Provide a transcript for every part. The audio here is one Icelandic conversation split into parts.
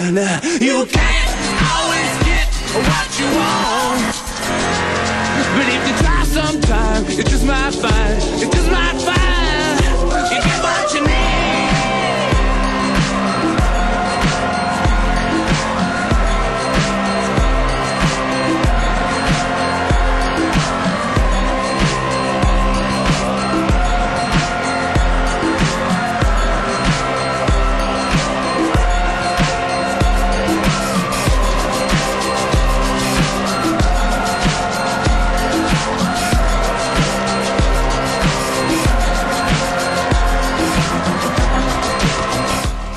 You can't always get what you want. But if you try sometime, you just might find, you just might find,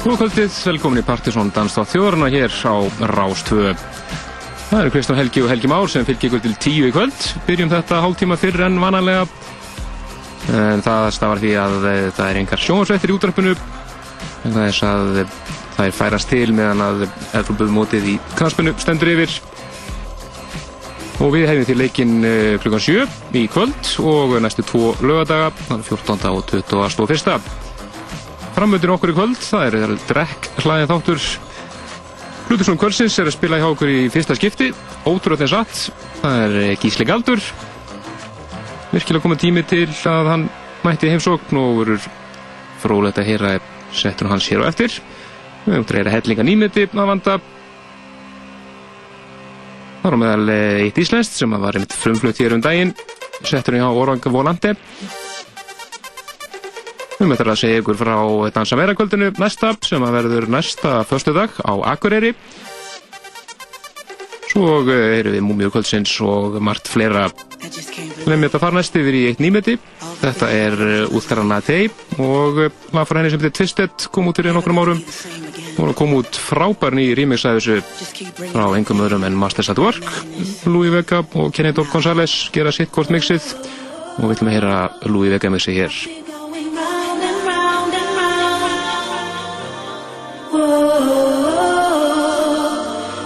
Góða kvöldið, velkomin í Partisón Danstáð þjóðarna hér á Rás 2. Það eru Kristján Helgi og Helgi Már sem fylgir ykkur til tíu í kvöld. Byrjum þetta hálftíma fyrr en vanalega. En það stafar því að eh, það er engar sjónvarsveitir í útdarpinu. En það er að eh, það er færast til meðan að Evrópuðmótið í knaspinu stendur yfir. Og við hefum til leikinn eh, klukkan 7 í kvöld og næstu tvo lögadaga, það er 14. og 21. Framöndin okkur í kvöld, það er, drekk hlæðin þáttur. Plutusson Kvölsins er að spila hjá okkur í fyrsta skipti, ótrúlega satt. Það er eh, Gísli Galdur. Virkilega komið tími til að hann mætti heimsókn og verður frólægt að heyra settur hans hér á eftir. Við höfum dreira hellinga nýmeti að vanda. Það er á meðal eh, eitt íslenskt sem var einmitt frumflutt hér um daginn. Settur hann hjá Orang Volante. Við möttum að segja ykkur frá Dansa meira kvöldinu næsta sem að verður næsta förstu dag á Akureyri. Svo eh, erum við múmiur kvöldsins og margt fleira. Lemmi þetta fara næst yfir í eitt nýmeti. Þetta er útkarana Tei og eh, lag frá henni sem heitir Twisted kom út fyrir nokkrum árum. Og kom út frábær ný remix af þessu frá engum öðrum en Masters at Work. Louis Vega og Kenny Dog González gera sitt hvort mixið og við ætlum að heyra Louis Vega mixið hér.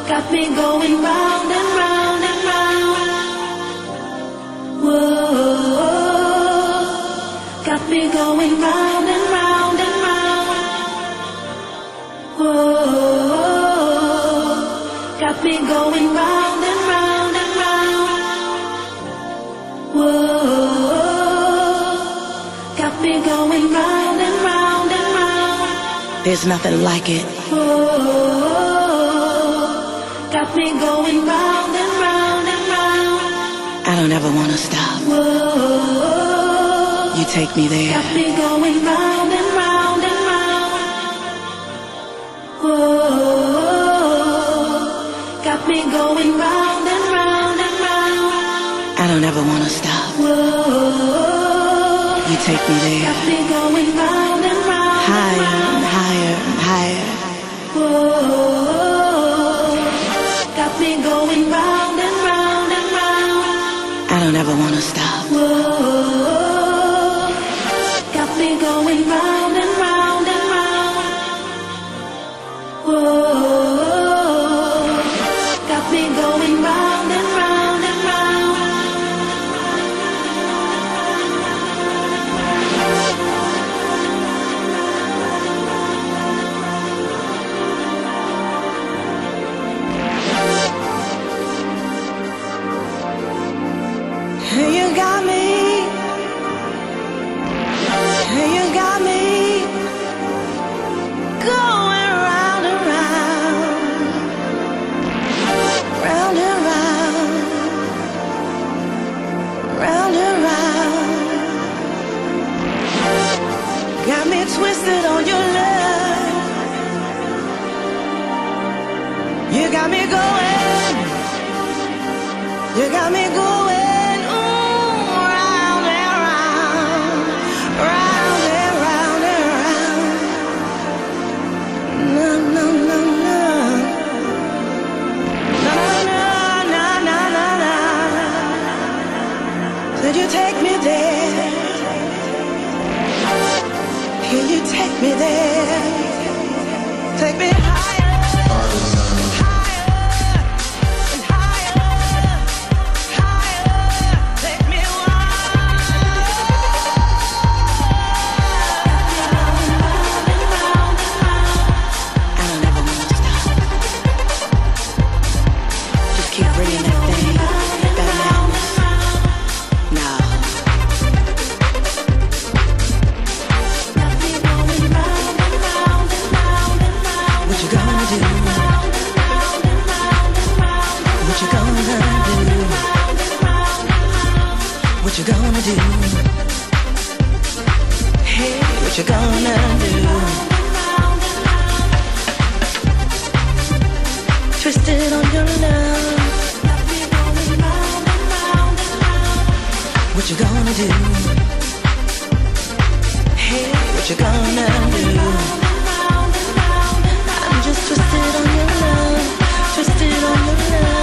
Got me going round and round and round. Whoa, got me going round and round and round. Whoa, got me going round round There's nothing like it. Whoa, got me going round and round and round. I don't ever want to stop. Whoa, You take me there. got me going round and round and round. Whoa, got me going round and round and round. I don't ever want to stop. Whoa, You take me there. got me going round round and round and round. Whoa, what you gonna do? Hey, what you gonna do? I'm just twisted on your love, twisted on your love.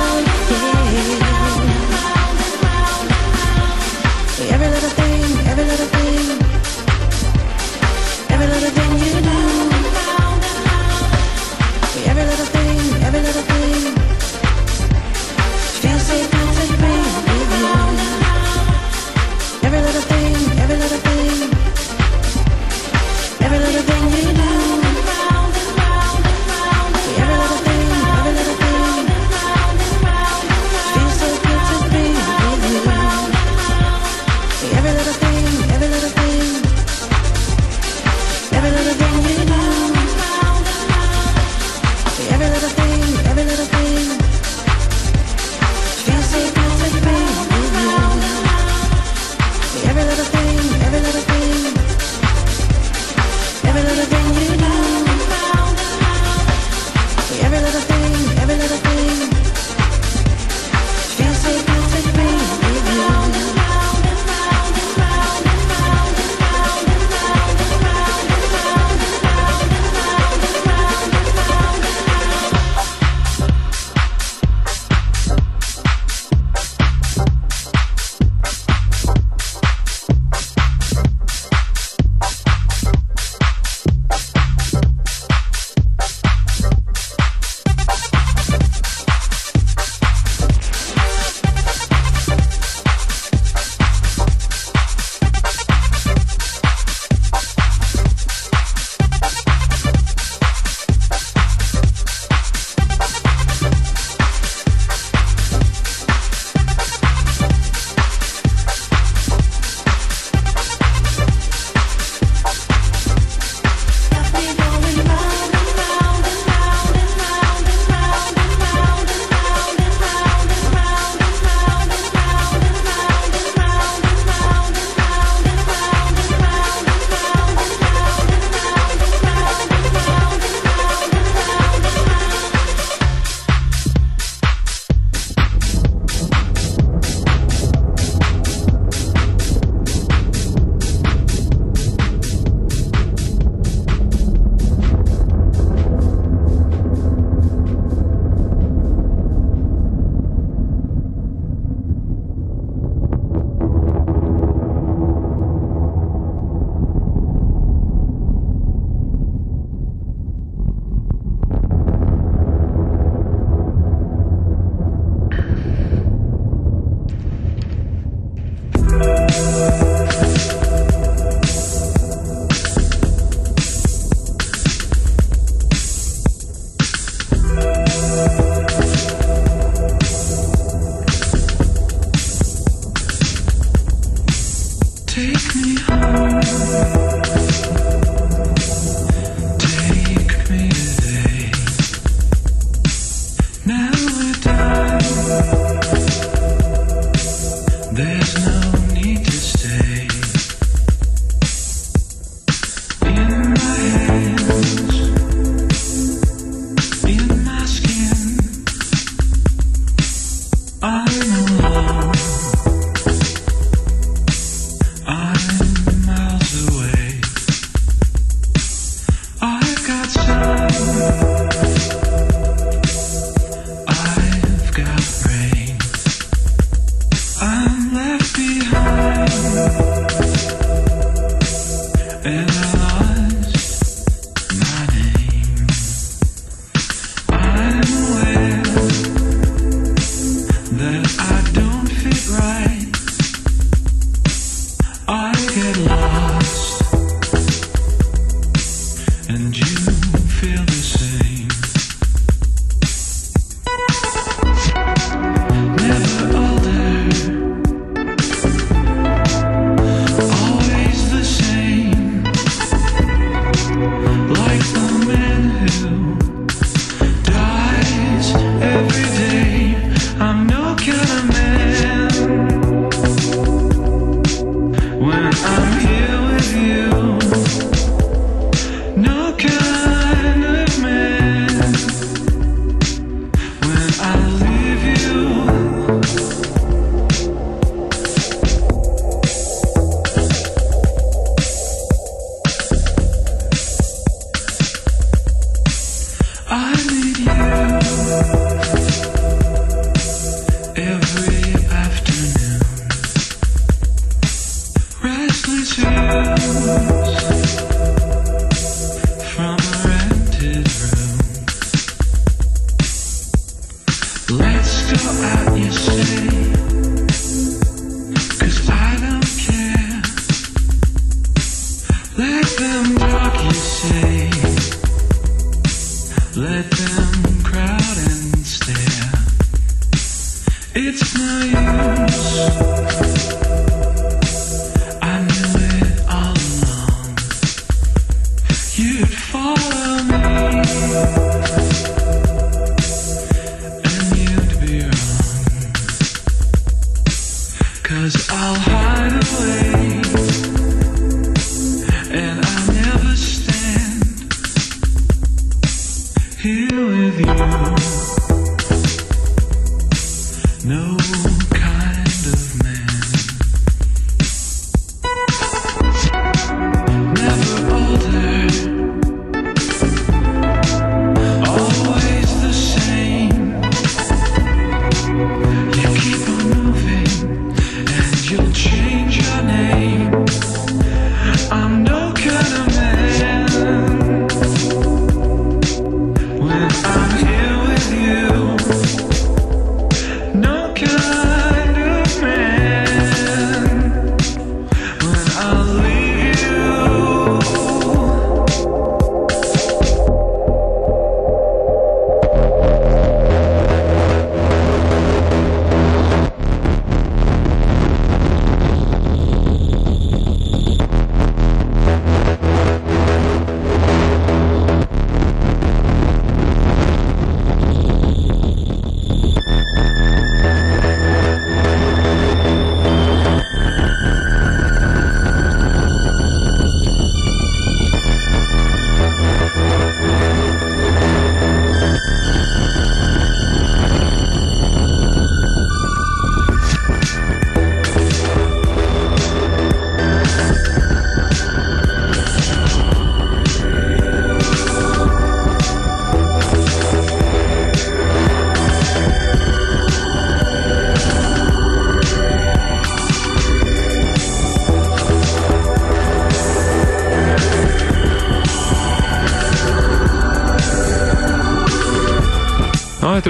Let them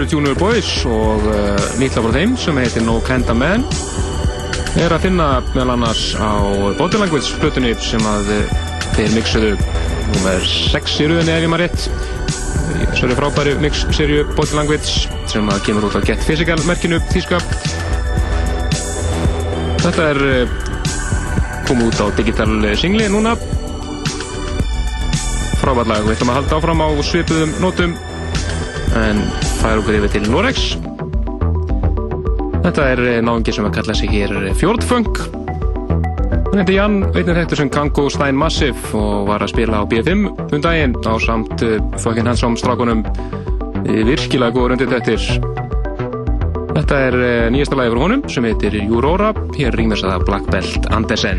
eru Junior Boys og uh, nýtt lag frá þeim sem heitir No Kinda Man. Er að finna meðal annars á Body Language flutunni sem að uh, þeir mixuðu nummer 6 í rauninni ef ég maður rétt. Í þessari frábæri mix-serju Body Language sem að kemur út á Get Physical merkinu þýska Þetta er uh, komið út á digital singli núna. Frábært lag, við ætlum að halda áfram á svipuðum nótum. En færa okkur yfir til Norex Þetta er eh, náungi sem að kalla sig hér Fjordfunk Hann heiti Jan, einnig þekktur sem Kango Stein Massive og var að spila á B5 um daginn á samt uh, fucking handsome strákunum eh, virkilega góður undir þettir Þetta er nýjasta lagi frá honum sem heitir Jurora. Hér rýmur það Black Belt Andersen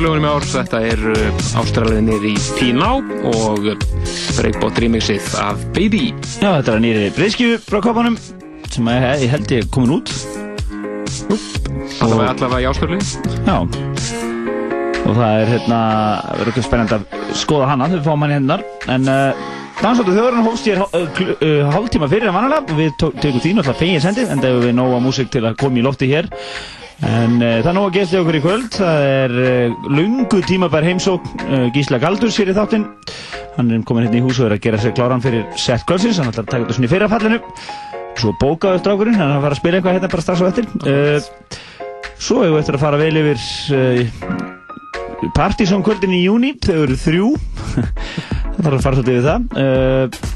sömurlögunum í ár. Þetta er ástraliðinir í Píná og Breakbot remixið af Baby. Já, þetta er nýri breyðskjöfu frá kopanum sem að ég, held ég komin út. Allavega, allavega í áskörli Já. Og það er hérna verður ekki spennandi að skoða hana. Þau fáum hann í hennar en uh, Dansóttu þjóðurinn hófst ég hálftíma fyrir en vanalega. Og við tökum því náttúrulega fengið sendið en það hefur við nóga músík til að koma í lofti hér en uh, það er nóga gæst í okkur í kvöld. Það er uh, lungu tímabær heimsók uh, Gísla Galdurs hér í þáttinn. Hann er komin hérna í hús og er að gera sér kláran fyrir sett kvöldsins, hann ætlar að taka þetta svona í fyrrafallinu svo bókaður strákurinn, hann er að fara að spila eitthvað hérna bara strax á eftir. Svo hefur við eftir að fara vel yfir uh, Partizón kvöldin í júni þau eru þrjú. Það þarf að fara svolítið yfir það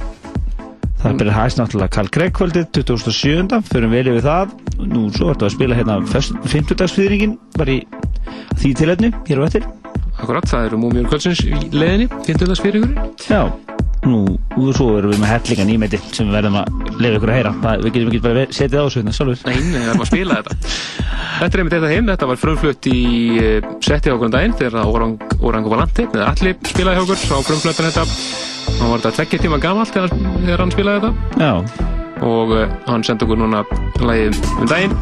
það byrjar hægst náttúrulega Karl Gregg kvöldið 2007. förum vel yfir það nú svo ertu að spila hérna 50 dagsfýðringin bara í því tilhætnu hér á eftir Akkurat, það eru múmjur kvöldsins í leðinni 50. fyrir ykkur já nú og svo erum við með hellinga nýmeti sem við verðum að leiða ykkur að heyra. Það, við getum ekki bara setið á þessu hérna sjálfur. Nei, það er bara að spila þetta. Þetta er einmitt þetta heim, þetta var frumflutt í uh, setti á okkur um daginn þegar Orang, Orang Valante, eða Alli spilaði okkur á frumfluttan þetta hann var þetta tveggja tíma gamalt þegar, hann spilaði þetta. Já. Og uh, hann sendi okkur núna lagið um daginn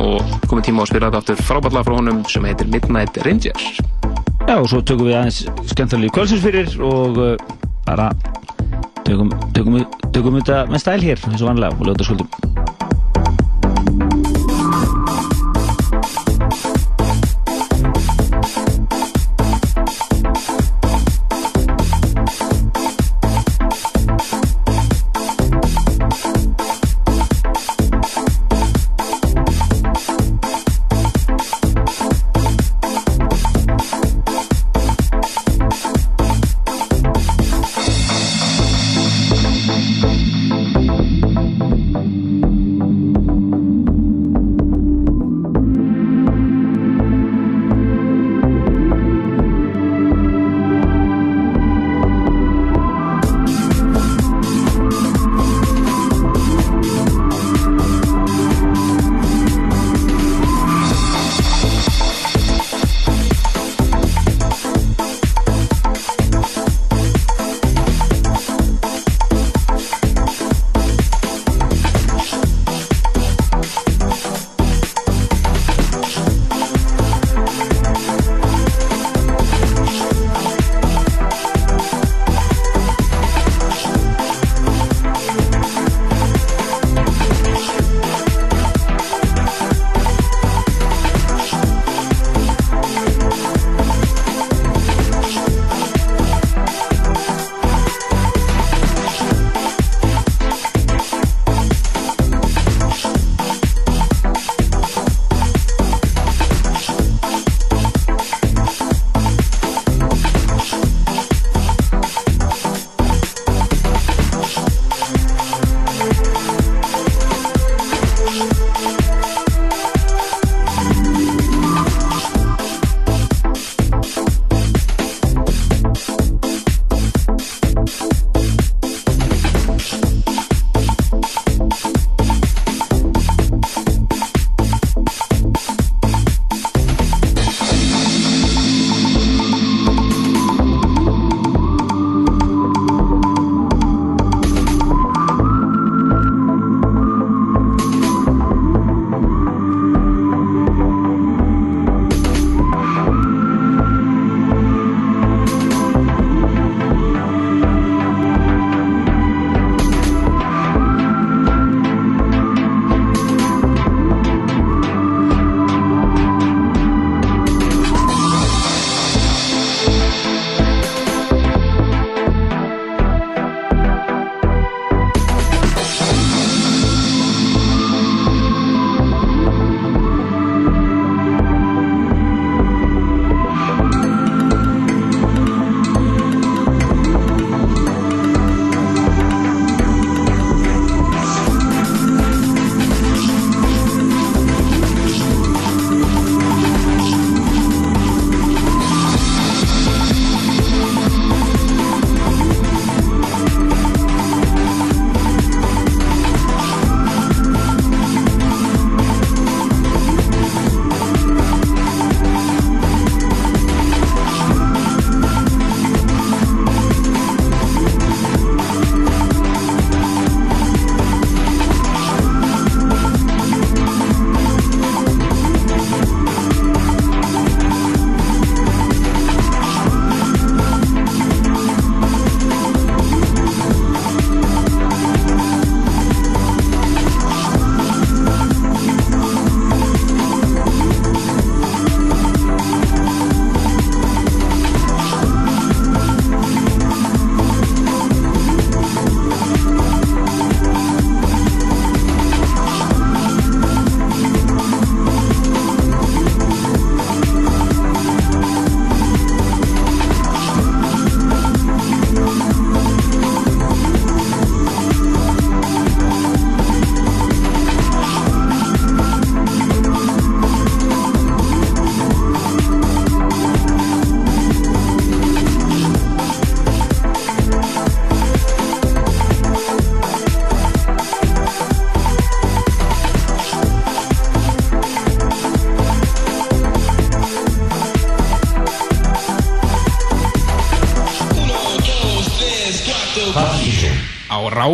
og komið tíma á að spila þetta aftur. Frábætla frá honum sem heitir Midnight Rangers. Já, og svo tökum við aðeins skemmtilega kvöldsins fyrir og uh, bara tökum, tökum, tökum þetta með stæl hér eins og vanlega og ljóta skuldum. Á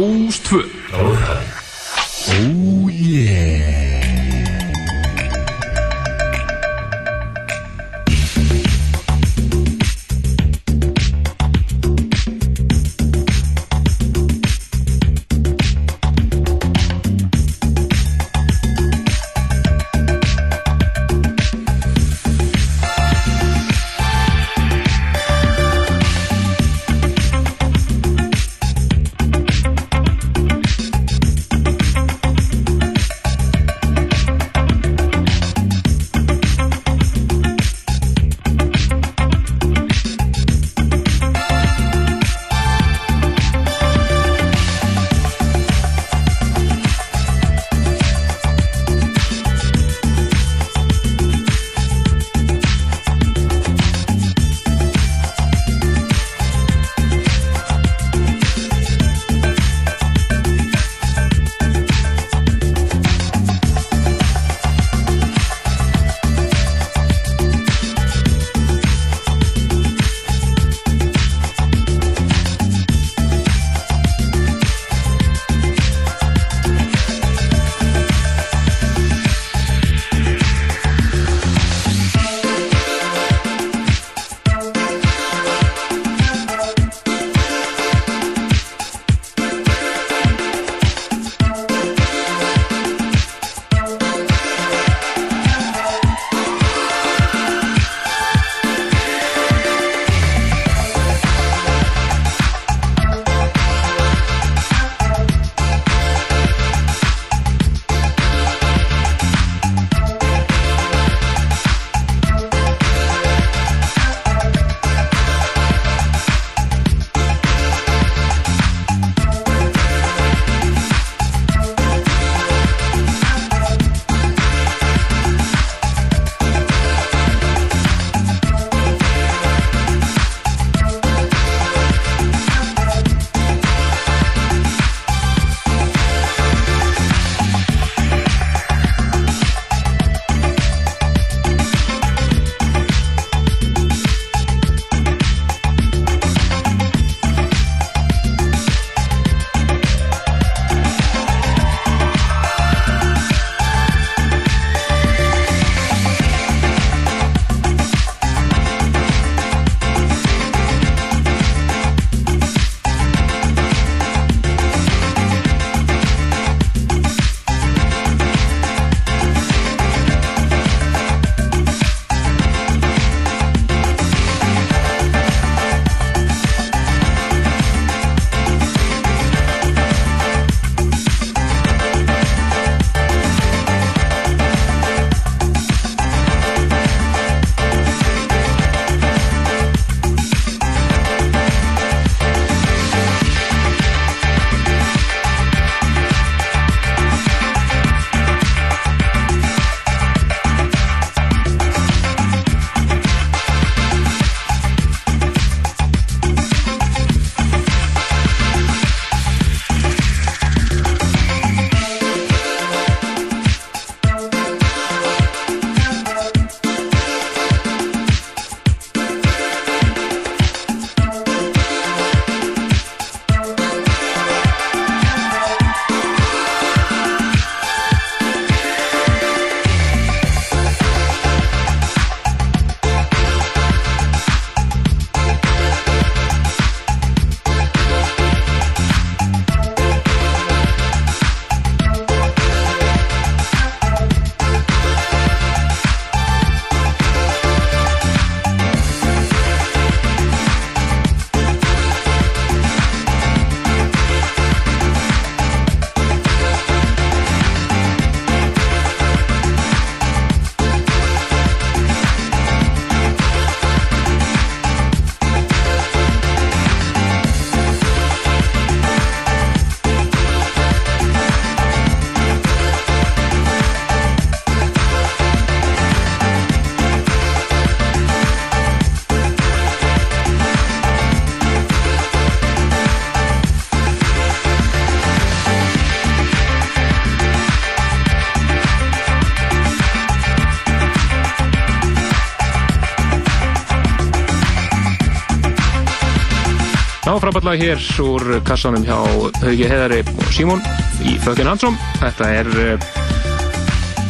frábætlega hér úr kassanum hjá Hauki Heðari og Símón í Fökin Hansson. Þetta er uh,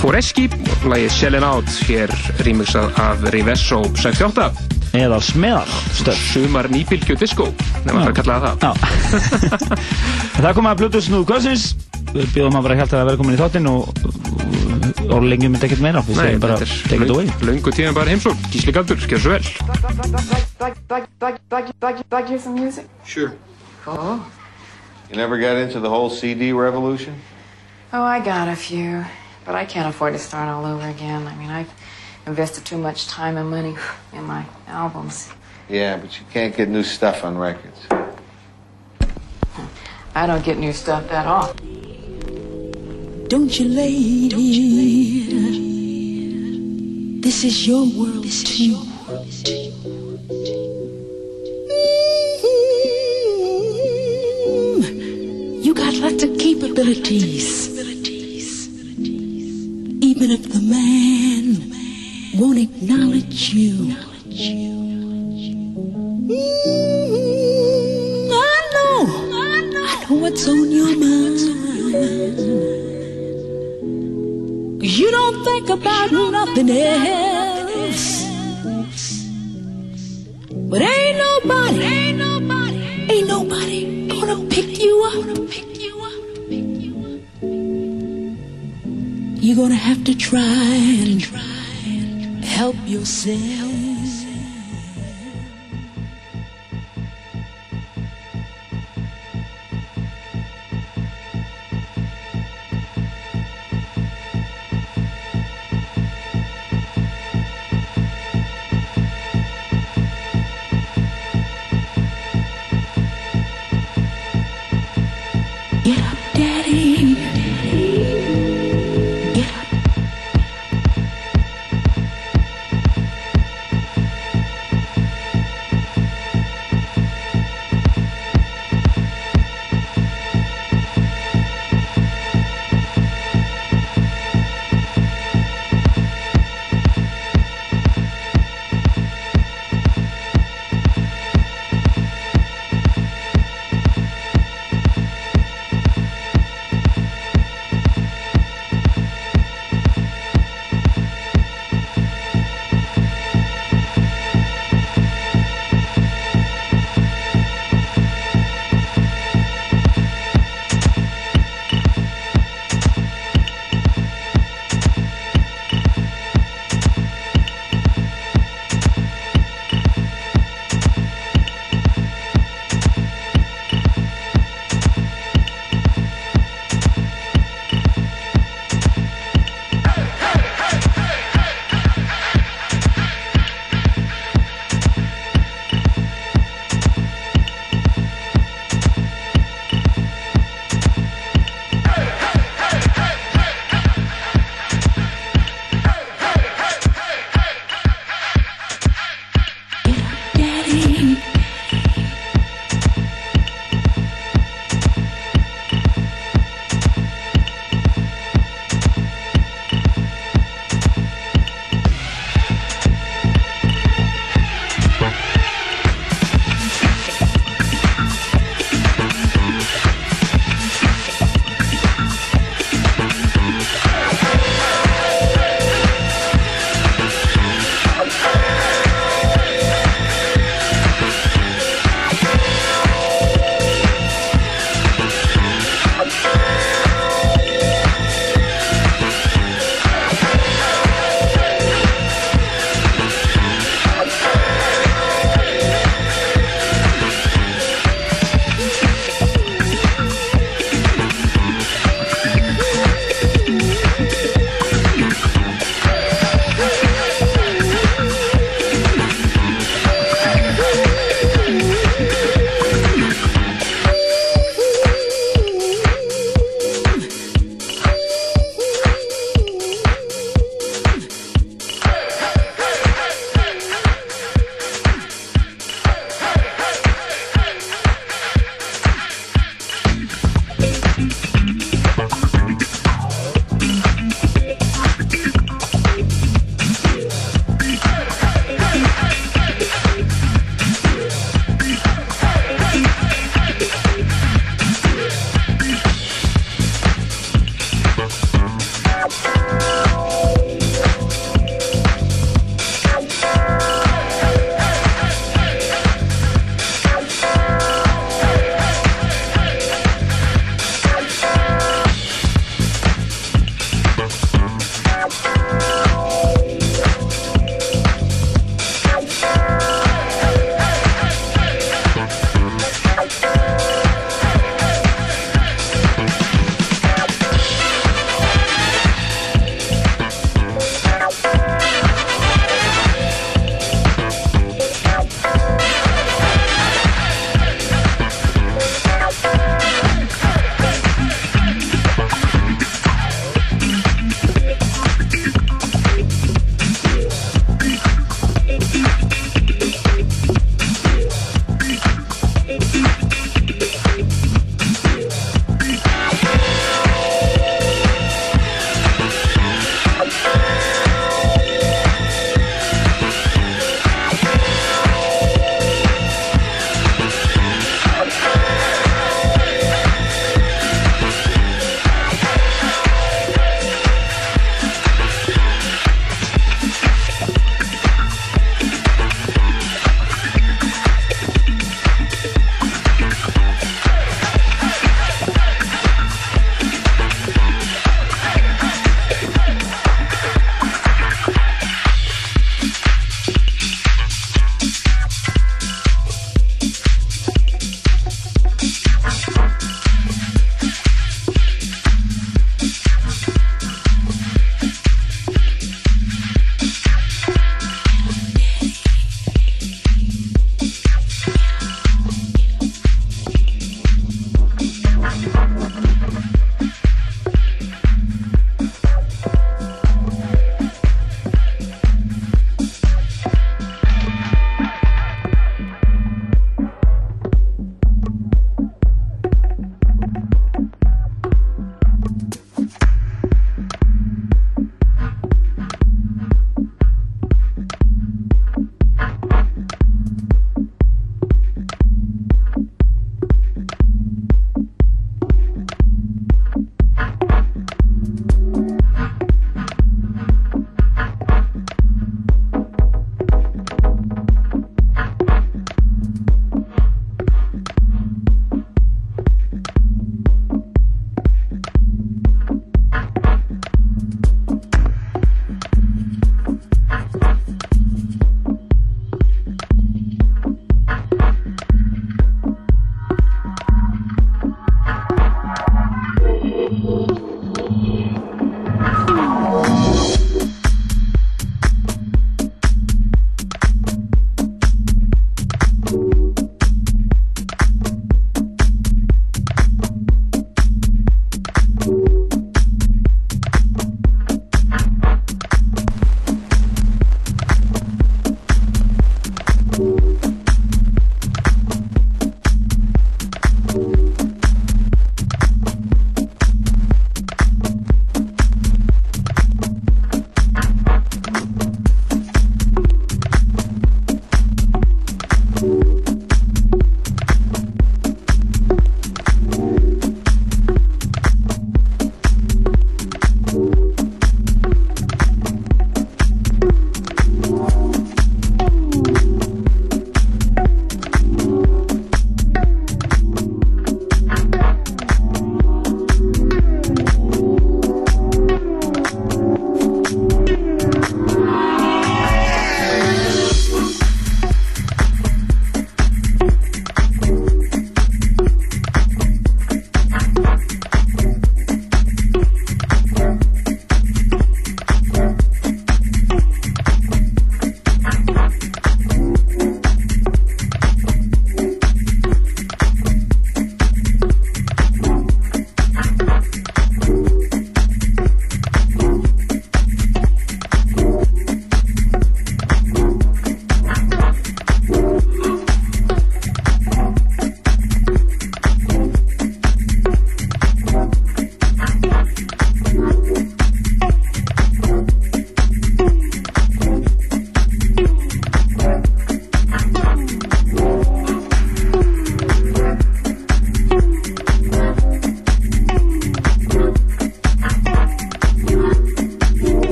Foreski, lagið Shellin Out, hér remixað af Rivesso 68. Eða smeðal Sumar nýbylgju disco, nefnum að kalla það það. Já Það kom að Bluetooth Snúð Kvölsins Við bjóðum að vera hjálta að vera komin í þáttinn og og lengi myndi ekkert meira Við segjum bara take er it away löngu tíðan bara heimsók. Gísli Galdur, gjör svo vel. Like, like, like, like, like, like hear some music? Sure. Cool. You never got into the whole CD revolution? Oh, I got a few, but I can't afford to start all over again. I mean, I've invested too much time and money in my albums. Yeah, but you can't get new stuff on records. I don't get new stuff that often. Don't you, lady? This is your world too. Mm. You got lots of capabilities. Even if the man won't acknowledge you. Mm, I know. I know what's on your mind. You don't think about nothing else. But ain't nobody, ain't nobody, ain't nobody gonna pick you up. You're gonna have to try and help yourself.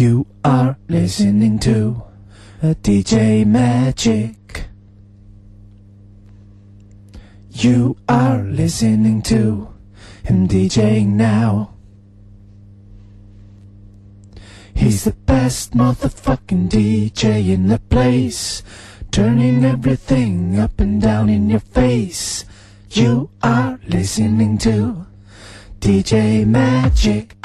You are listening to a DJ Magic. You are listening to him DJing now. He's the best motherfucking DJ in the place. Turning everything up and down in your face. You are listening to DJ Magic.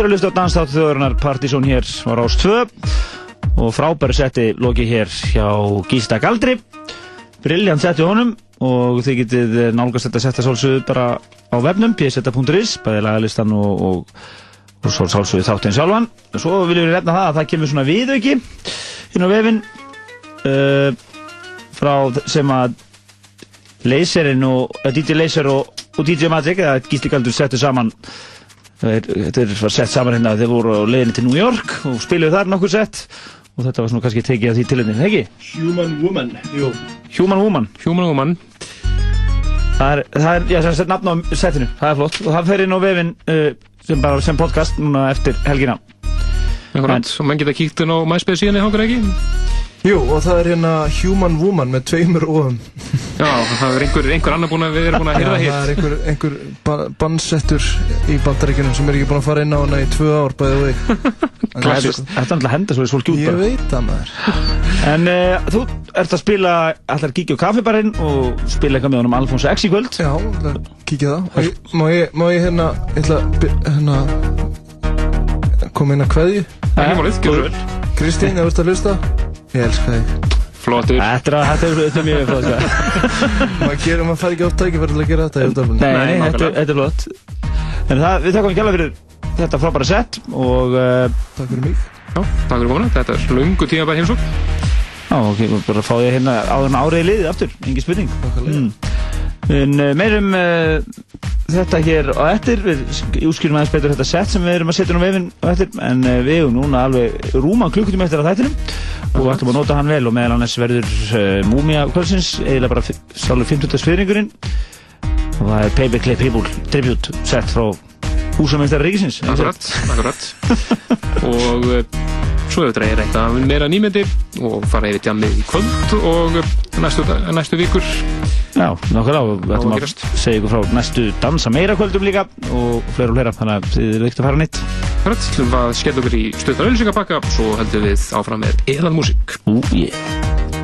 Þeir eru að hlusta á danstátt þjóðurinnar Partizón hér á Rás 2 og frábæri setti loki hér hjá Gísta Galdri. Brilljant setti honum og þið getið nálgast þetta setta sálsöðu bara á webnum pseta.is, bæði lagalistan og, og, og sálsöðu þáttinn sjálfan. Svo viljum við reyna það að það kemur svona viðauki inn á vefin uh, frá sem að Laserinn og uh, DJ Laser og, og DJ Magic eða Gísli Galdur settu saman Þetta er var sett saman hérna þeir voru á leiðinni til New York og spiluðu þar nokkur sett. Og þetta var svona kannski tekið að því tilöndin, ekki? Human Woman, jú. Human Woman. Human Woman. Það er, það er, já, sem sett nafn á settinu, það er flott. Og það fer inn á vefin uh, sem bara sem podcast núna eftir helgina. Akkurat, og menn geta kíkt inn á MySpace síðan í hangur ekki Jú, og það er hérna Human Woman með tveimur óum. Já, það er einhver, einhver annar búin að við erum búin að hýrða það hér er einhver, einhver ba bannsettur í bandaríkjunum sem er ekki búin að fara inn á hana í tvö ár bæðið vei. Þetta er alltaf að henda svo í svolítið út Ég veit það maður. En uh, þú ert að spila allar kíkja á kaffibarinn og spila eitthvað með honum Alfonso X í kvöld Já, það- kíkja það. Má ég- Má ég, má ég hérna, ætla að hérna, koma inn að vel Kristín, ef þú ert að hlusta, ég elska þig. Flottur. Þetta er, að- þetta er, þetta er mjög flott sko. Maður gerir, maður fær ekki átt tækifæri til að gera þetta í útdarfinu. Nei, nei, þetta, er- þetta er flott. En það, við þakkum ekki alveg fyrir þetta frábæra sett og uh, Takk fyrir mig. Já, takk fyrir komuna, þetta er lungu tíma bara heimsók Já, ok, bara fá ég hérna áður en árið liðið aftur, engin spurning. Mm. En uh, meirum uh, þetta hér á eftir. Við útskýrum aðeins betur þetta sett sem við erum að setja á vefinn á eftir. En uh, við erum núna alveg rúman klukkutum eftir að þættinum. Og við ætlum að nota hann vel og meðal annars verður uh, Múmia kvöldsins Eða bara sálur 50. sviðringurinn Og það er Paper Clay People Tribute sett frá húsamestari ríkisins. Akkurat, akkurat. Og svo hefur dreigir eitthvað meira nýmyndir og fara yfir tjammið í kvöld og næstu, næstu vikur. Já, nákvæmlega og við ætlum að að segja ykkur frá næstu dansa meira kvöldum líka og fleira og fleira, þannig að þið eru ekkert að fara nýtt Akkurat, ætlum við að skella okkur í stöðar auðlýsingapakka svo heldum við áfram með eðan músík. Ú, yeah.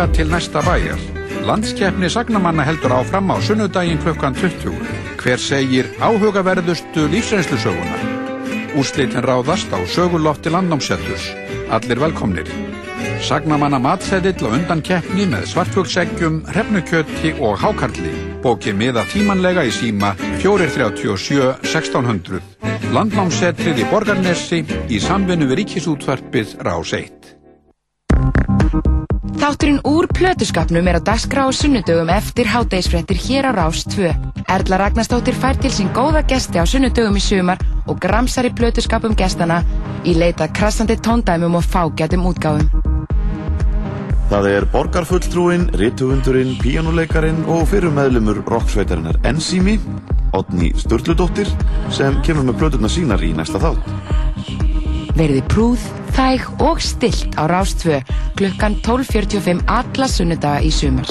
Saga til næsta bæjar. Landskeppni sagnamanna heldur áfram á sunnudaginn klukkan 20. Hver segir áhugaverðustu lífsreynslusöguna? Úrslitin ráðast á sögulofti landnámsetturs. Allir velkomnir. Sagnamanna matsedill á undan keppni með svartfuglseggjum, hrefnukjöti og hákarli. Bókið miða tímanlega í síma 437 1600. Landnámsetrið í Borgarnesi í samvinnu við Ríkisútvarpið Rás 1. Þátturinn úr plötuskapnum er á dagskrá á sunnudögum eftir hádægisfrettir hér á Rás 2. Erla Ragnarstóttir fær til sín góða gesti á sunnudögum í sumar og gramsar í plötuskapum gestana í leita krassandi tóndæmum og fágætum útgáfum. Það er borgarfulltrúin, rithöfundurinn, píjónuleikarin og fyrir meðlumur rocksveitarinnar Enzimi, Odni Sturludóttir, sem kemur með plöturna sínar í næsta þátt. Verði prúð, þæg og stilt á Rás 2 klukkan 12.45 alla sunnudaga í sumar.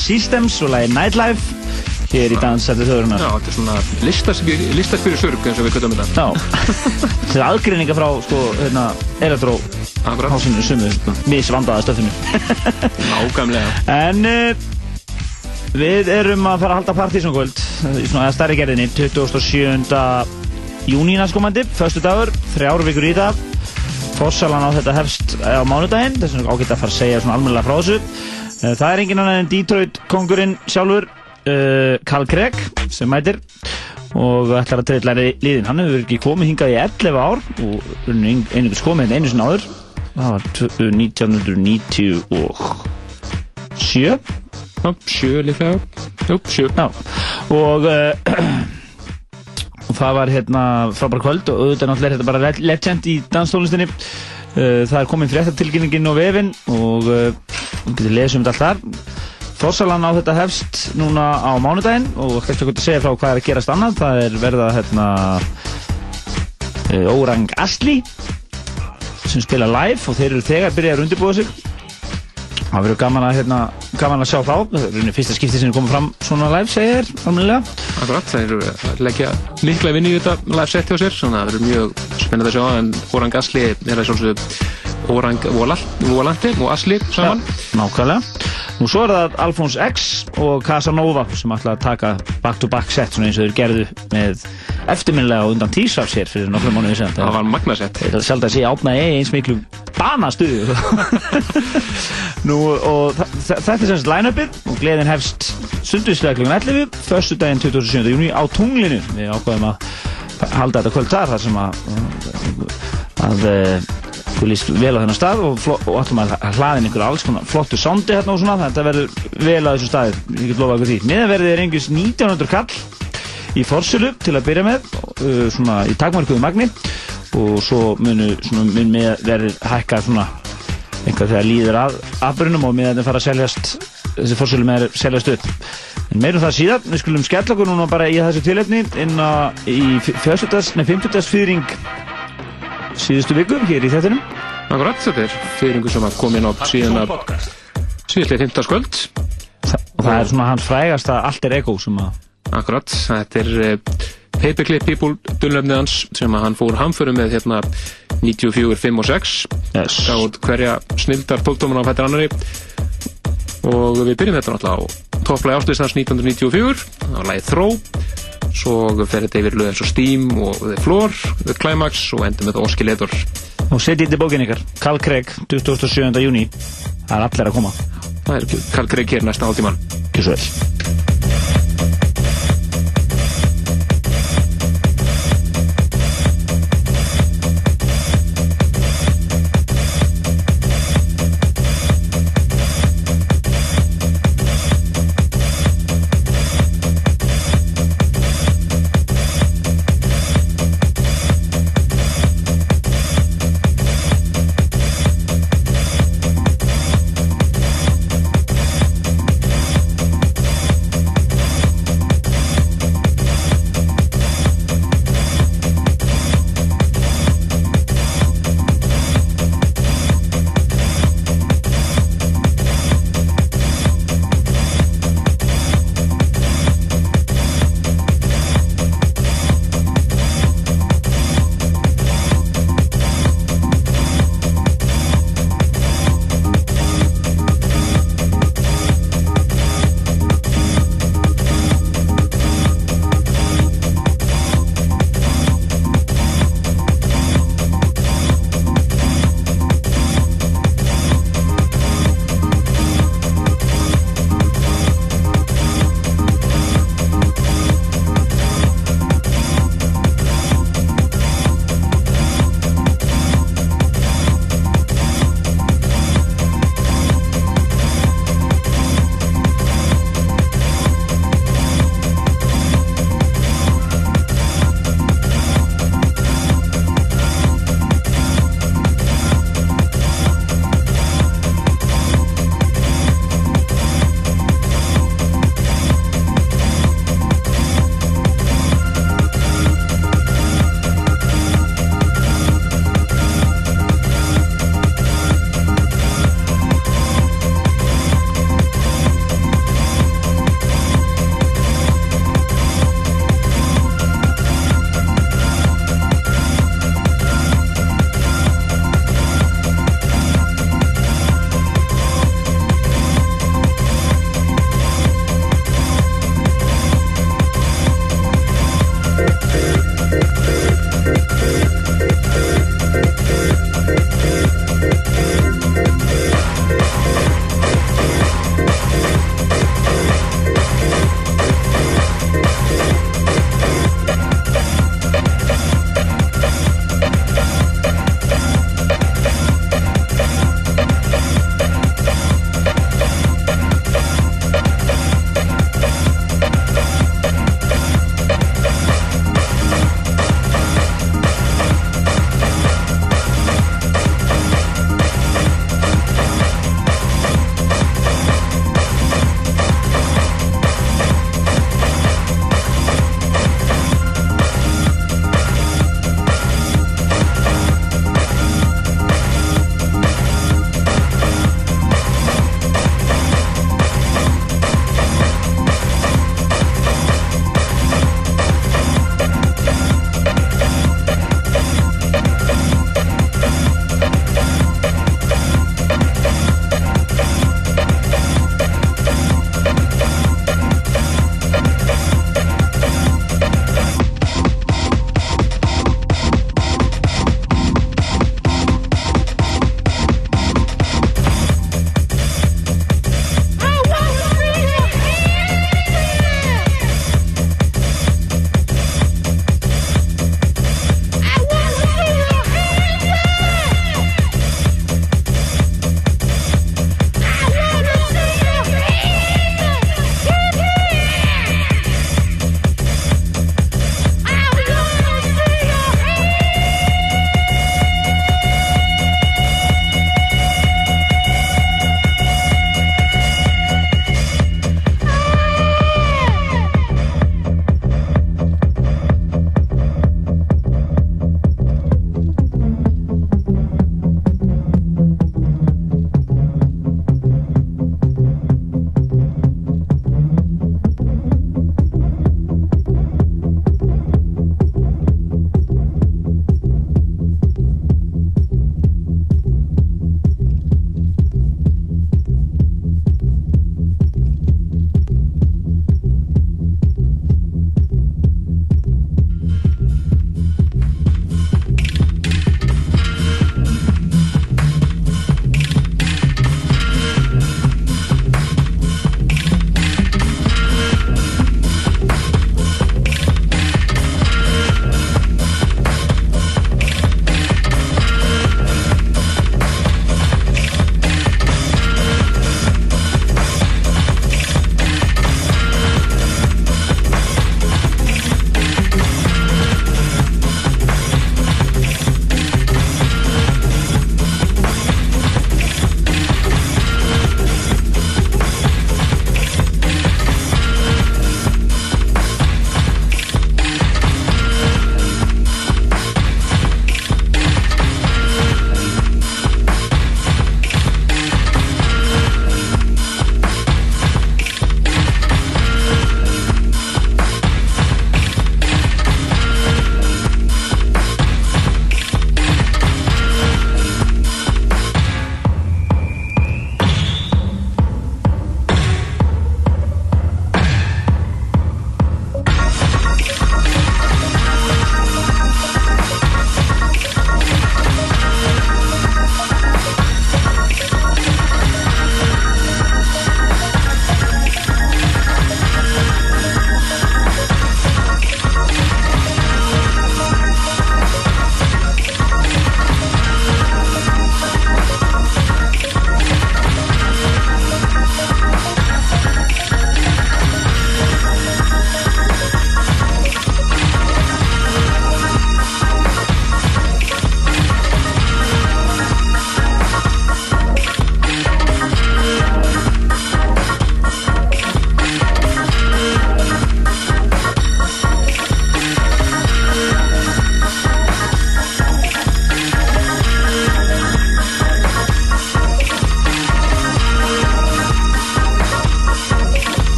Systems og lagi Nightlife hér í Dansætti þjóðurinnar. Já, þetta er svona listaspyr, listaspyrir surg eins og við kvöldum þetta. Já, þetta er aðgreininga frá, sko, hérna, Elektro hásinu sumu, misvandaða stöfinu. Nákvæmlega. En uh, við erum að fara að halda partysónkvöld í svona stærri gerðinni, 27. júni næstkomandi, förstu dagur, þrjár vikur í það. Fossalan á þetta hefst á mánudaginn, þess vegna ágætt að fara að segja svona almennilega frá þessu. Eh, Það er engin annan en Detroit kongurinn sjálfur, uh, Carl Craig, sem mætir og ætlar að treyla liðin. Hann hefur ekki komið hingað í 11 ár og einhvers komið hérna einu sinna áður. Það var tv- 1997. Já, sjö líklega. Jú, sjö. Já, og uh, og það var hérna frábæra kvöld og auðvitað náttúrulega er þetta bara le- legend í danstónlistinni það er komin fréttatilkynningin á vefin og uh, við getum lesið um þetta allt þar. Þorsalan á þetta hefst núna á mánudaginn og kannski að segja frá hvað er að gerast annað? Það er verða hérna uh, Órang Asli sem spila live og þeir eru þegar byrjað að undirbúa sig það verður gaman að hérna, gaman að sjá þá það er fyrsta skipti sem er komið fram svona live segir, almennilega Akkurat, það að leggja mikla vinni í þetta live set hjá sér, svona það verður mjög spennandi að sjá, en Orang Asli er það sjálfsögðu Orang Volante og Asli saman. Nákvæmlega. Nú svo er það Alphonse X og Casanova sem ætla að taka back-to-back set svona eins og þeir gerðu með eftirminnilega og undan tísaf sér fyrir nokkrum mánuði sen. Það var magnasett. Það er sjálf að sé átnaði eins miklu banastuðu. Nú og þetta er semst line-upið og gleðin hefst sundvíslega kl. 11 förstu daginn 27. júni á tunglinu. Við ákveðum að halda þetta kvöld þar þar sem að að þú líst vel á þennan stað og, og ætlum að hlaðin ykkur alls konar flottu sondi hérna og svona þetta verður vel á þessu staði ég get lofa ykkur því. Miðanverðið er einhvers 1900 kall í forsölu til að byrja með uh, svona í takmarkuðu magni. Og svo munu svona mun með verður hækka svona einhver þegar líður að afbrunum og miðan fara að seljast þessi forsölu með er seljast upp. En meirum það síðan, við skulum skella okkur núna bara í þessu tilefni inn að í fjössutas, nei, fimmtutasfýring síðustu viku hér í þettinum Akkurat, þetta er fyrringu sem að koma inn á síðan að síðastlega 15. skvöld. og það er svona hans frægasta alter ego sem að Akkurat, þetta er uh, Paperclip People dullöfnið hans sem að hann fór hamförum með hérna 94, 5 og 6 yes. gáð hverja snildar tóktóman á fættir annari og við byrjum þetta náttúrulega á topplægi áslisans 1994 það var lagið Throw svo fer þetta yfir lög eins og Steam og The Floor, The Climax og endur með Oscillator og setjið í bókin ykkar. Carl Craig, 27. júni það er allir að koma. Það er Carl Craig hér næsta hálftíman ekki svo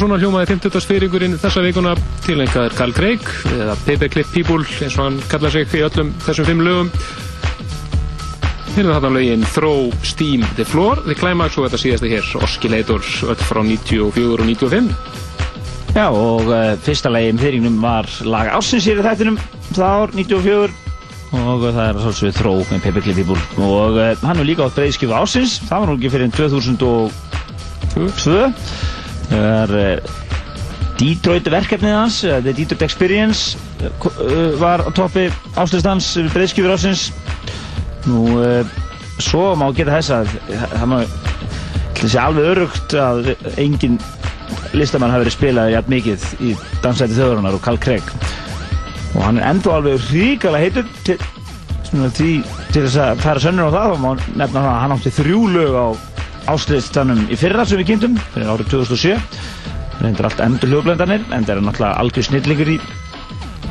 svona hljómaði 50. fyrirgurinn þessa vikuna. Tilengaður Carl Craig eða Paperclip People eins og hann kallar sig í öllum þessum fimm lögum. Hérna þarna lögin Throw, Steam, The Floor, The Climax og þetta síðasta hér Oscillator, öll frá 94 og 95 Já, og uh, fyrsta lagi um þyringnum var lag í þættinum það ár 94 og það er svolítið þró með Paperclip People. Og uh, hann er líka átt breiðskjöfu ársins það var nú ekki fyrir 2002 það er uh, Detroit verkefnið hans uh, The Detroit Experience uh, var á toppi áslustans breiðskjöfur ársins. Nú uh, svo má geta þess að það má þessi alveg örugt að engin listamann hafi verið spilað jægt mikið í dansæti þjóðurinnar og Carl Craig. Og hann er enda alveg ríkala heitur til, til þess að færa sönnur á það þá má nefna hann átti þrjú lög á ástriðstanum í fyrra sem við kynntum fyrir árið 2007 reyndir allt endur hljóðblendanir en það er náttúrulega algjör snillingur í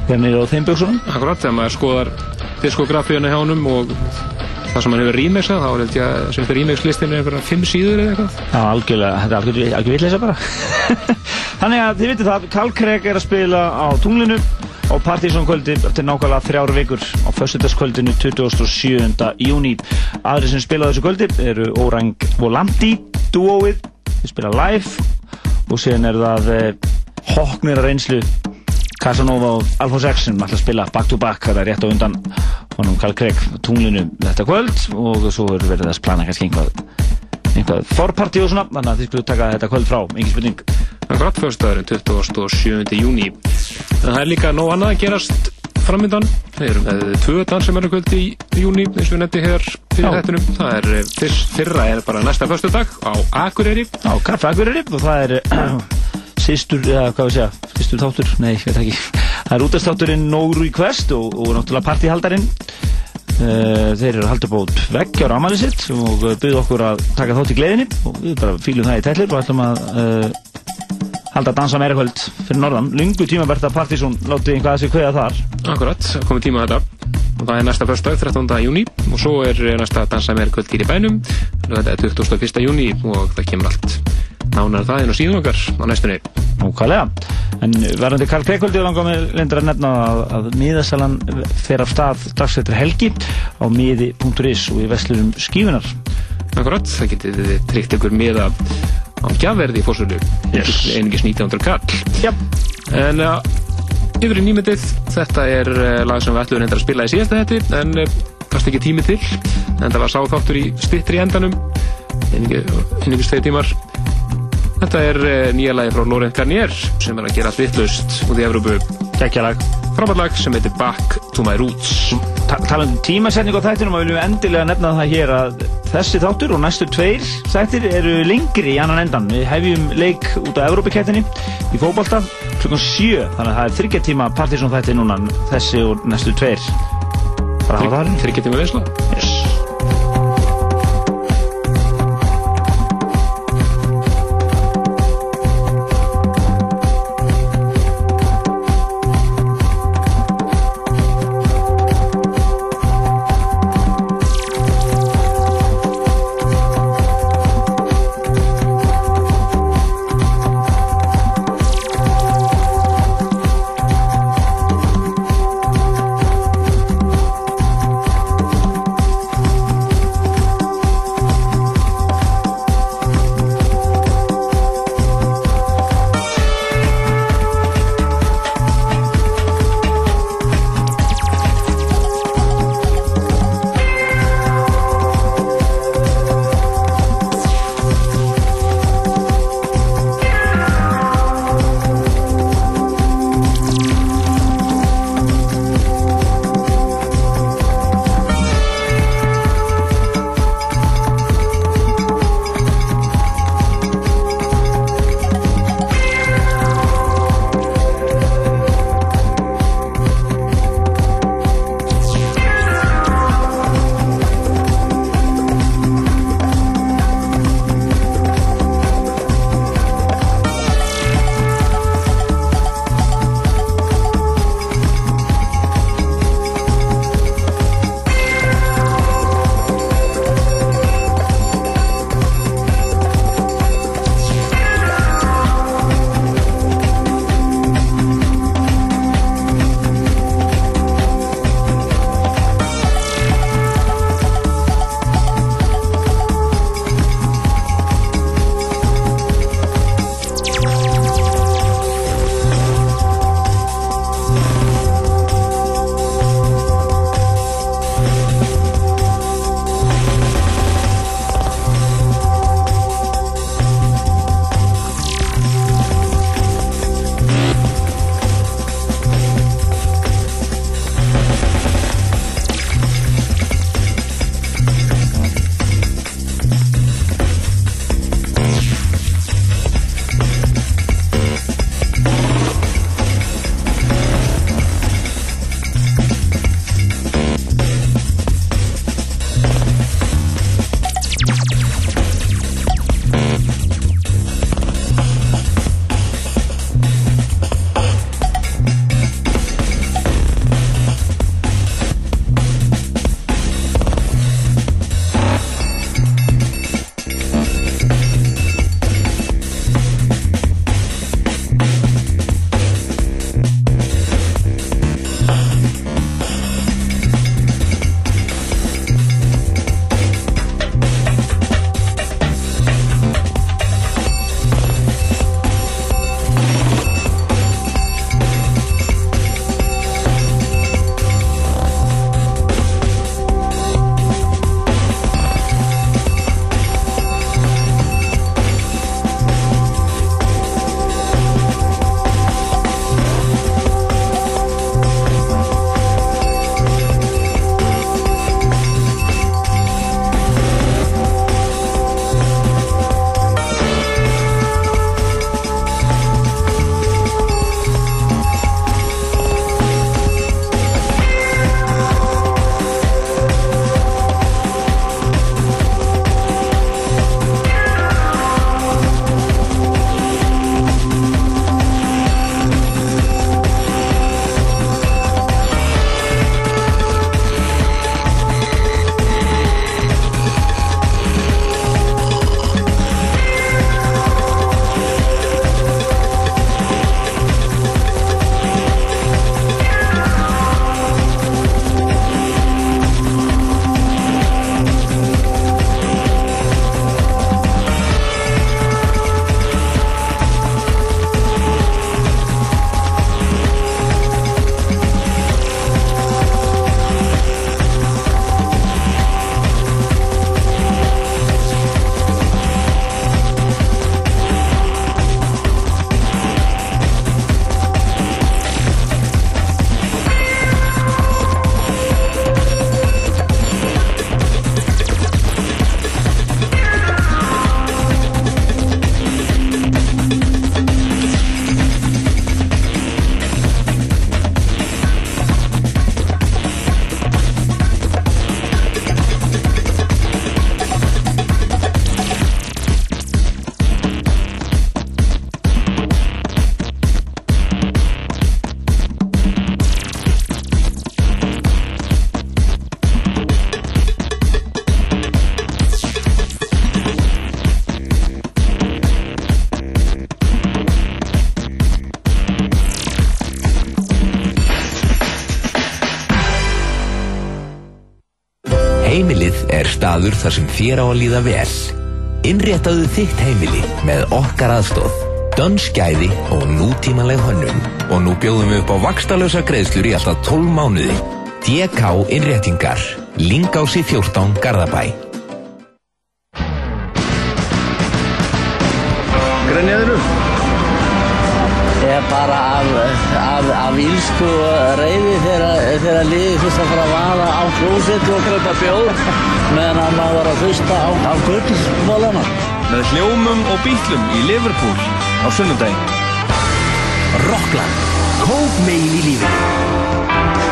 hérna á þeim bjöksunum Akkurat, þegar maður skoðar diskografíuna hjá honum og það sem hann hefur remixað, þá held ég að sem fyrir remixlistin er einhverja fimm síður eða eitthvað. Já, algjörlega, þetta er algjör, algjör vitleisa bara. Þannig að þið vitið það, Carl Craig er að spila á tunglinu á Partizón kvöldi eftir nákvæmlega þrjár vikur á föstudagskvöldinu 27. júni Aðri sem spila þessu kvöldi eru Orang Volanti, duóið þið spila live. Og síðan er það eh, Hóknir að reynslu. Casanova og Alphonse X sem að spila back to back það er rétt á undan honum Carl Craig á tunglinu þetta kvöld. Og svo er verið að plana kannski einhvað einhvað forparti og svona þannig að þið skulle taka þetta kvöld frá, engin spurning Akkurat, fyrstæðurinn 27. júni. Það er líka nóg annað að gerast framöndan. Við erum með tvö dansamennarkvöld í júni, eins og við nefndi hér fyrir Já. þettunum. Það er eh, fyrst, fyrra er bara næsta föstudag á Akureyri. á Kaffe Akureyri og það er sýstur, eða hvað við segja, sýstur þáttur, nei, ég veit ekki það er útastátturinn No Request og, og náttúrulega partíhaldarinn Uh, þeir eru halda bót vegg á rámæli sitt og byggðu okkur að taka þátt í gleðinni og við bara fýlum það í tætlir og ætlum að halda að dansa meira kvöld fyrir norðan lungu tímaberta partysón látið einhvað að sig kveða þar Akkurat, komið tíma þetta. Og það er næsta föstudag, 13. júni. Og svo er næsta dansamennarkvöld hér í bænum. Þetta er 21. júni og það kemur allt nánar það inn á síðan okkar á næstunni. Nákvæmlega. En verðandi Karl Kveikvöldi langar með lendur að nefna að, að miðasalan fer af stað dagsveitur helgi á miði.is og í veslurum skífunar. Akkurat, það þið tryggt ykkur miða á gjafverði í fórsölu. Yes. Einingis 1900 kall. Já. En uh, yfir í nýmyndið, þetta er uh, lag sem við ætlum reyndar að spila í síðasta þetta, en uh, fast ekki tími til. En það var sáþáttur í stittri endanum, einingis tveir tímar. Þetta er uh, nýja lagi frá Laurent Garnier sem er að gera allt vittlust út í Evrópu. Gekkjalag. Frábært lag sem heitir Back to my Roots. Ta talandi um tímasetning á þættinum og viljum við endilega nefna það hér að þessi þáttur og næstu tveir þættir eru lengri í annan endan. Við hefjum leik út á Evrópikettinni í fótbolta klukkan 7 þannig að það er þryggja tíma partysón þætti núna þessi og næstu tveir. Bara hafa það. Þryggja tíma veisla. Yes. Staður þar sem þér á að líða vel. Innréttaðu þitt heimili með okkar aðstóð. Dönskæði og nútímanleg hönnun. Og nú bjóðum við upp á vakstalösa greiðslur í alltaf 12 mánuði. DK Innréttingar. Lingási 14 Garðabæ. Hlusta á, á gullbólana. Með hljómum og bítlum í Liverpool á sunnudaginn. Rockland. Kók megin í lífinu.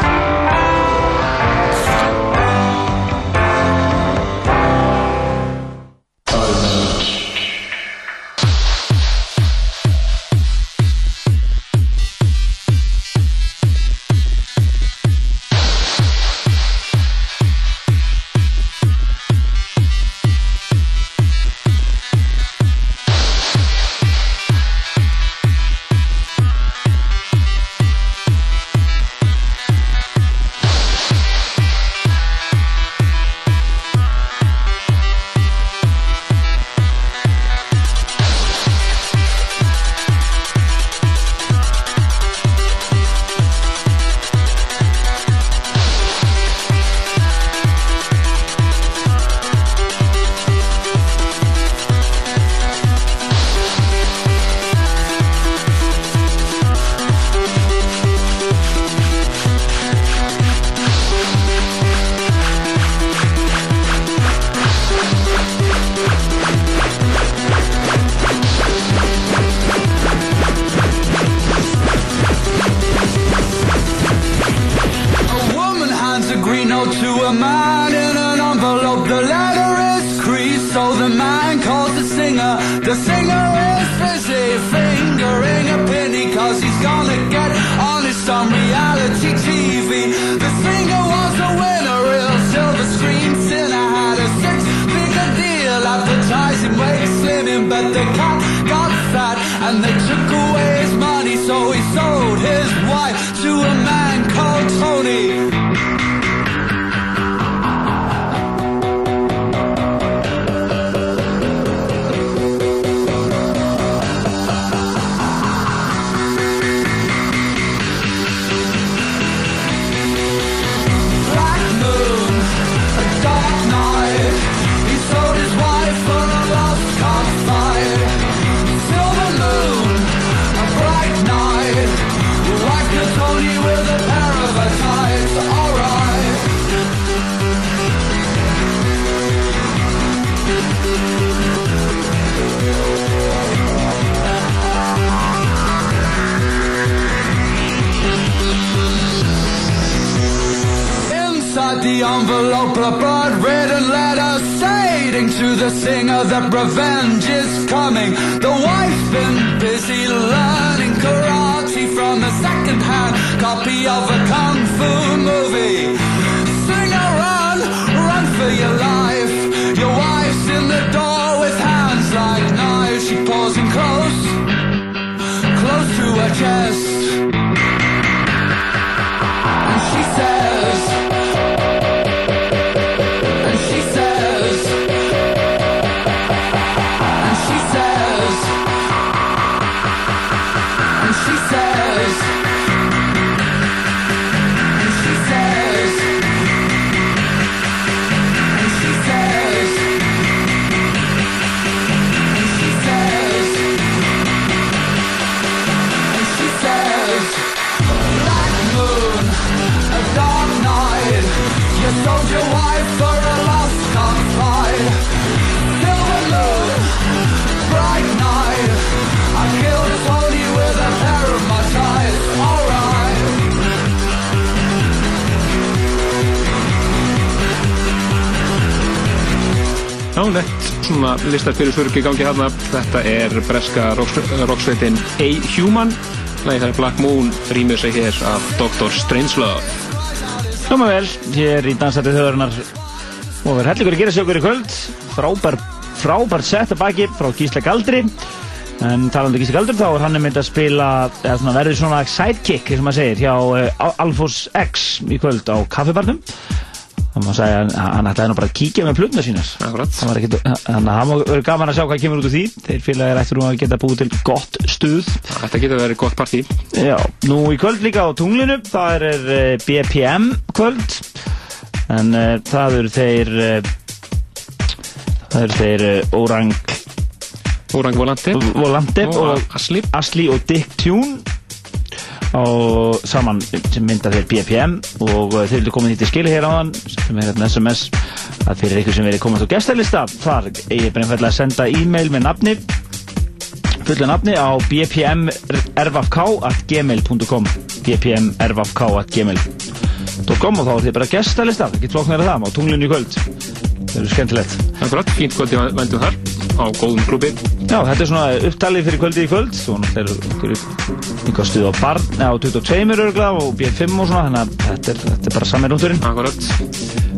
Já, nett svona listar fyrir surgi gangi hérna. Þetta er breska rocksveitin A-Human. Lægið það er Black Moon, rýmur sig hér af Dr. Strangelove. Hljóma vel, hér í Dansætti þjóðarinnar og verður hellingur að gera sig okkur í kvöld frábær, frábær sett að baki frá Gísla Galdri en talandi um Gísla Galdri þá er hann einmitt að spila eða svona verður svona sidekick sem maður segir hjá uh, Alfos X í kvöld á kaffibarnum Það maður segja að hann ætlaði nú bara að kíkja með var ekkit, þannig að hann verið gaman að sjá hvað kemur út úr því. Þeir félagir ættur nú að geta búið til gott stuð. Þetta getur verið gott partí. Já, nú í kvöld líka á tunglinu. Það er eh, BPM kvöld. En uh, það eru þeir uh, Það eru þeir uh, Orang Orang Volante. Volante Og og Asli. Asli og Dick Tune og saman sem mynda þeir BPM og þeir eru komin í til skili hér áðan sem er hérna SMS að fyrir ykkur sem verið komast á gestalista þar eigi bara einfallega að senda e-mail með nafni fullu nafni á bpmrvfk.gmail.com bpmrvfk.gmail.com og þá er þið bara gestalista, það getur flóknar að það á tunglinu í kvöld. Það eru skemmtilegt. Akkurat, fínt kvöldi vendum þar á góðum klubbi Já, þetta er svona upptalið fyrir kvöldið í kvöld. Svo náttúrulega eru einhver stuð á barn á 22 örgla og B5 og svona þannig að þetta er, þetta er bara sami rúndurinn Akkurat.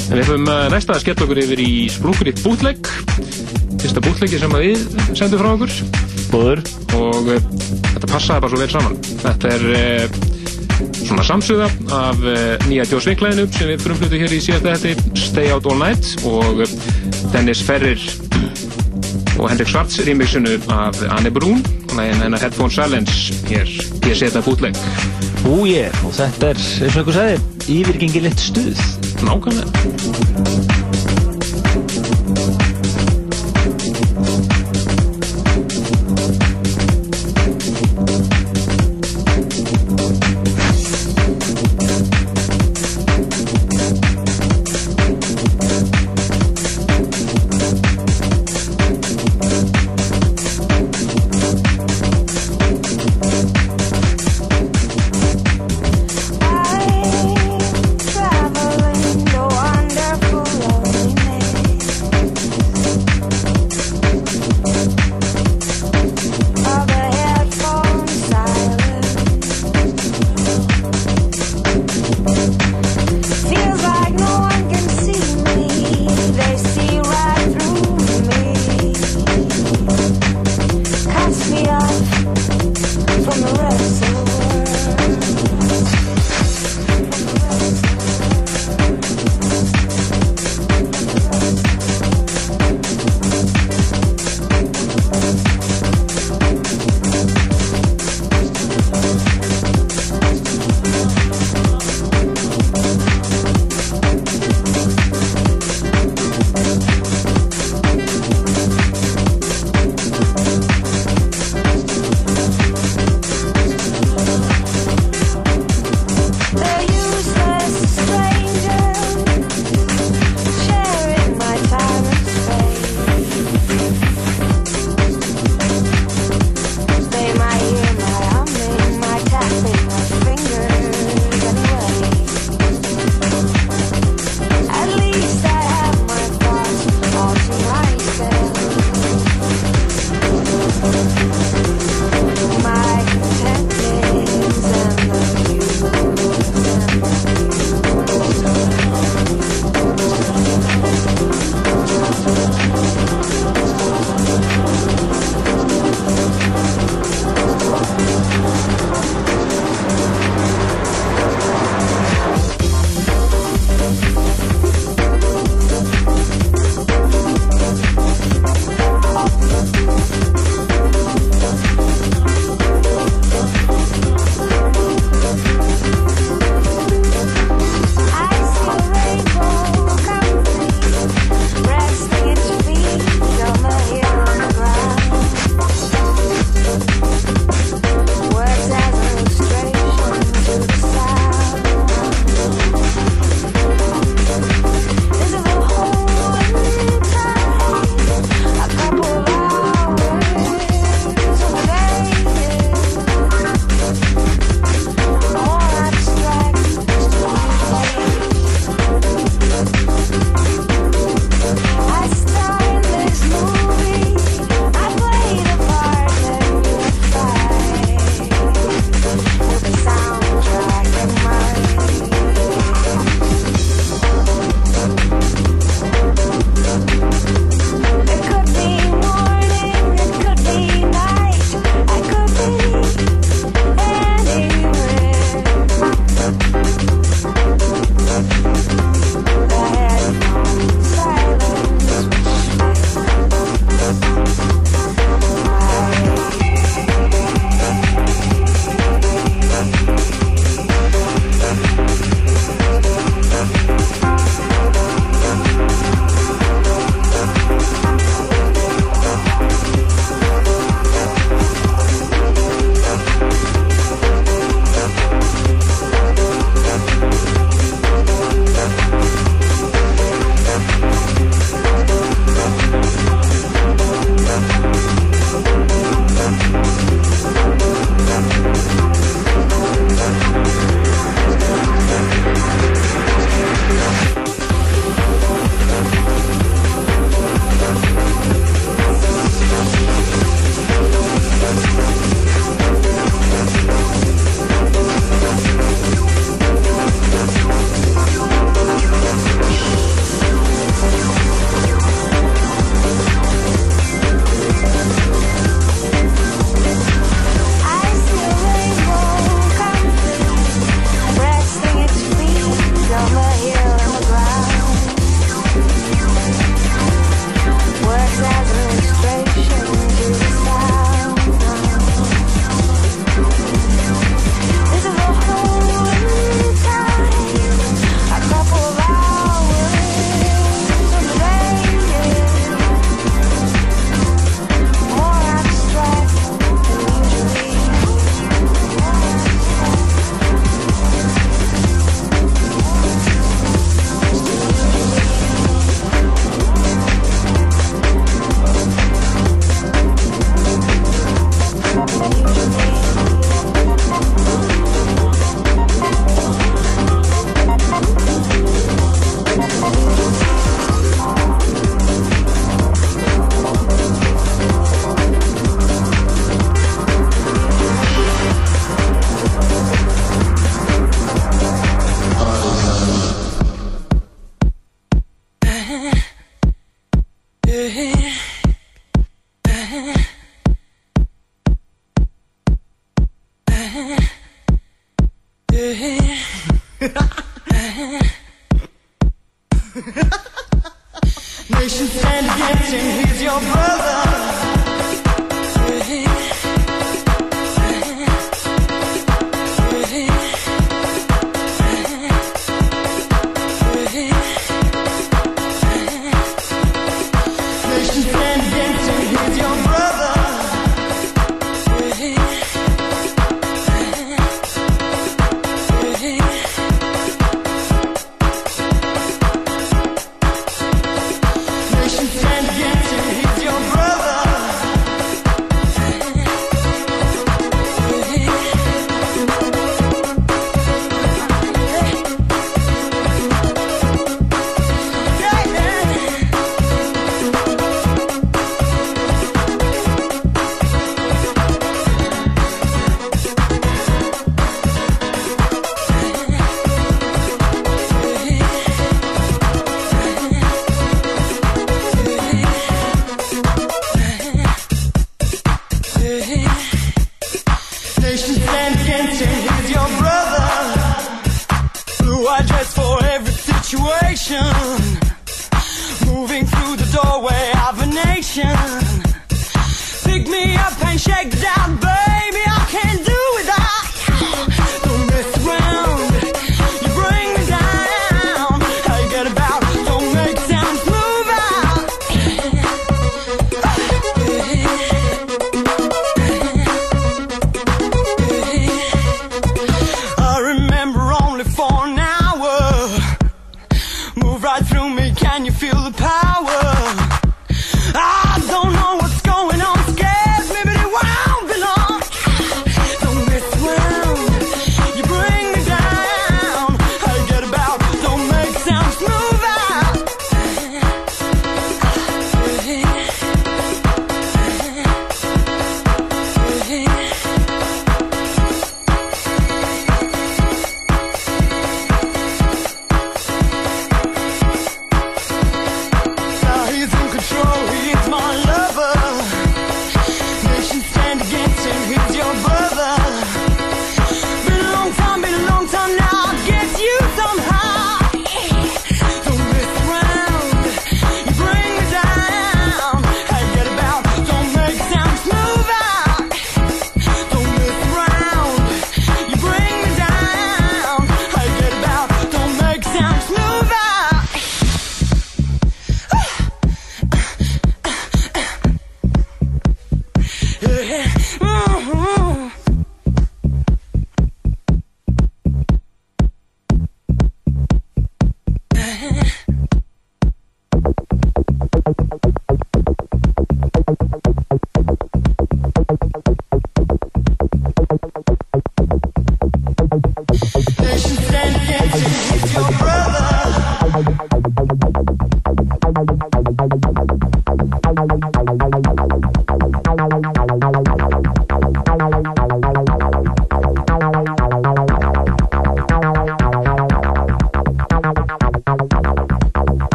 En Við höfum uh, næsta að skella okkur yfir í sprunguritt bútlegg Fyrsta bútleggi sem við sendum frá okkur. Búður Og uh, þetta passaði bara svo vel saman. Þetta er uh, svona samsöða af nýja djósveiklæðinu sem við frumflutu hér í síðasta þetta Stay Out All Night. Og Dennis Ferrir og Hendrik Svarts remixinu af Anne Brún og hennar Headphone Challenge hér P-seta bútlegg Ú ég, og þetta er, eins og einhver sagði, yfirgengilegt stuð. Nákvæmlega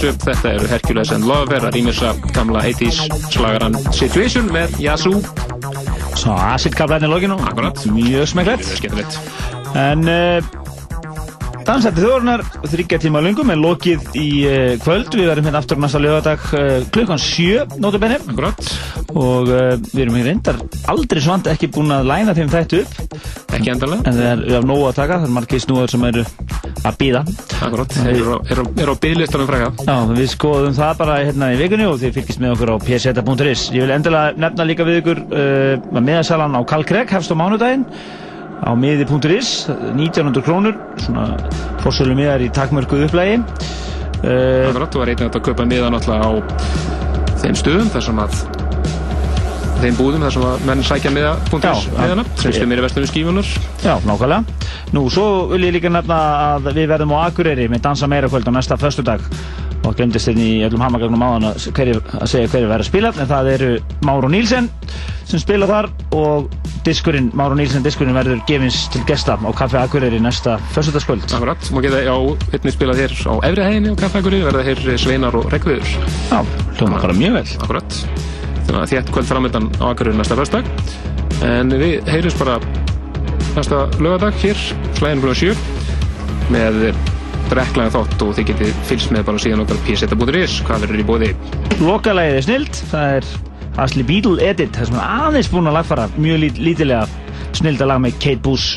þessu. Þetta eru Hercules and Lover að rýmisa gamla 80s slagaran Situation með Yazoo. Svo acid-kablarinn í lokinu. Akkurat. Mjög smekklegt. Mjög skemmtilegt. En uh, Dansætti þjóðurnar, þryggja tíma löngum, er lokið í uh, kvöld. Við verðum hérna aftur næsta lögadag uh, klukkan sjö, notabenni. Akkurat. Og við erum hér reyndar aldrei svant ekki búin að læna þeim þættu upp. Ekki endalega. En það er, við hafum nógu að taka, það er margir snúður sem eru að býða. Akkurat. Þeir eru á- byggðlistanum fræga. Já, við skoðum það bara hérna í vikunni og þið fylgist með okkur á pseta.is. Ég vil endilega nefna líka við ykkur uh, að miðasalan á Karl Gregg hefst á mánudaginn á miði.is 1900 krónur svona fórsölu miðar í takmörkuð upplægi uh, Akkurat. Þú var einnig að kaupa miða náttúrulega á þeim stöðum þar sem að þeim búðum þar sem að menn sækja punktis já. miðana sem stum er í vestunum skífunar. Já, nákvæmlega. Nú, svo vil ég líka nefna að við verðum á Akureyri með Dansa meira kvöld á næsta föstudag og glemdist hérna í öllum hamagangnum áðan að, að segja hverju verður að spila en það eru Máru Nílsen sem spila þar og diskurinn, Máru Nílsen diskurinn verður gefins til gesta á Kaffi Akureyri næsta föstudagskvöld Akkurat, má geta á einnig spilað hér á efri hæðinni á kaffækuri verða hér Sveinar og Reykjavíður Já, hljóma bara mjög vel Akkurat, þétt kvöld framöndan á Akureyri næsta föstudag. En við heyrjumst bara næsta lögadag hér, slæðin frá sjö með rekklaðin þátt og þið getið fylgst með bara síðan okkar pseta.is hvað verður í bóði Lokalægið er snild, það er Asli Beatle Edit, það er aðeins búin að lagfara mjög lít, lítilega snilda lag með Kate Boos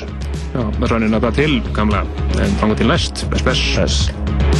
Já, að það til gamla. En fanga til næst, bless bless, bless.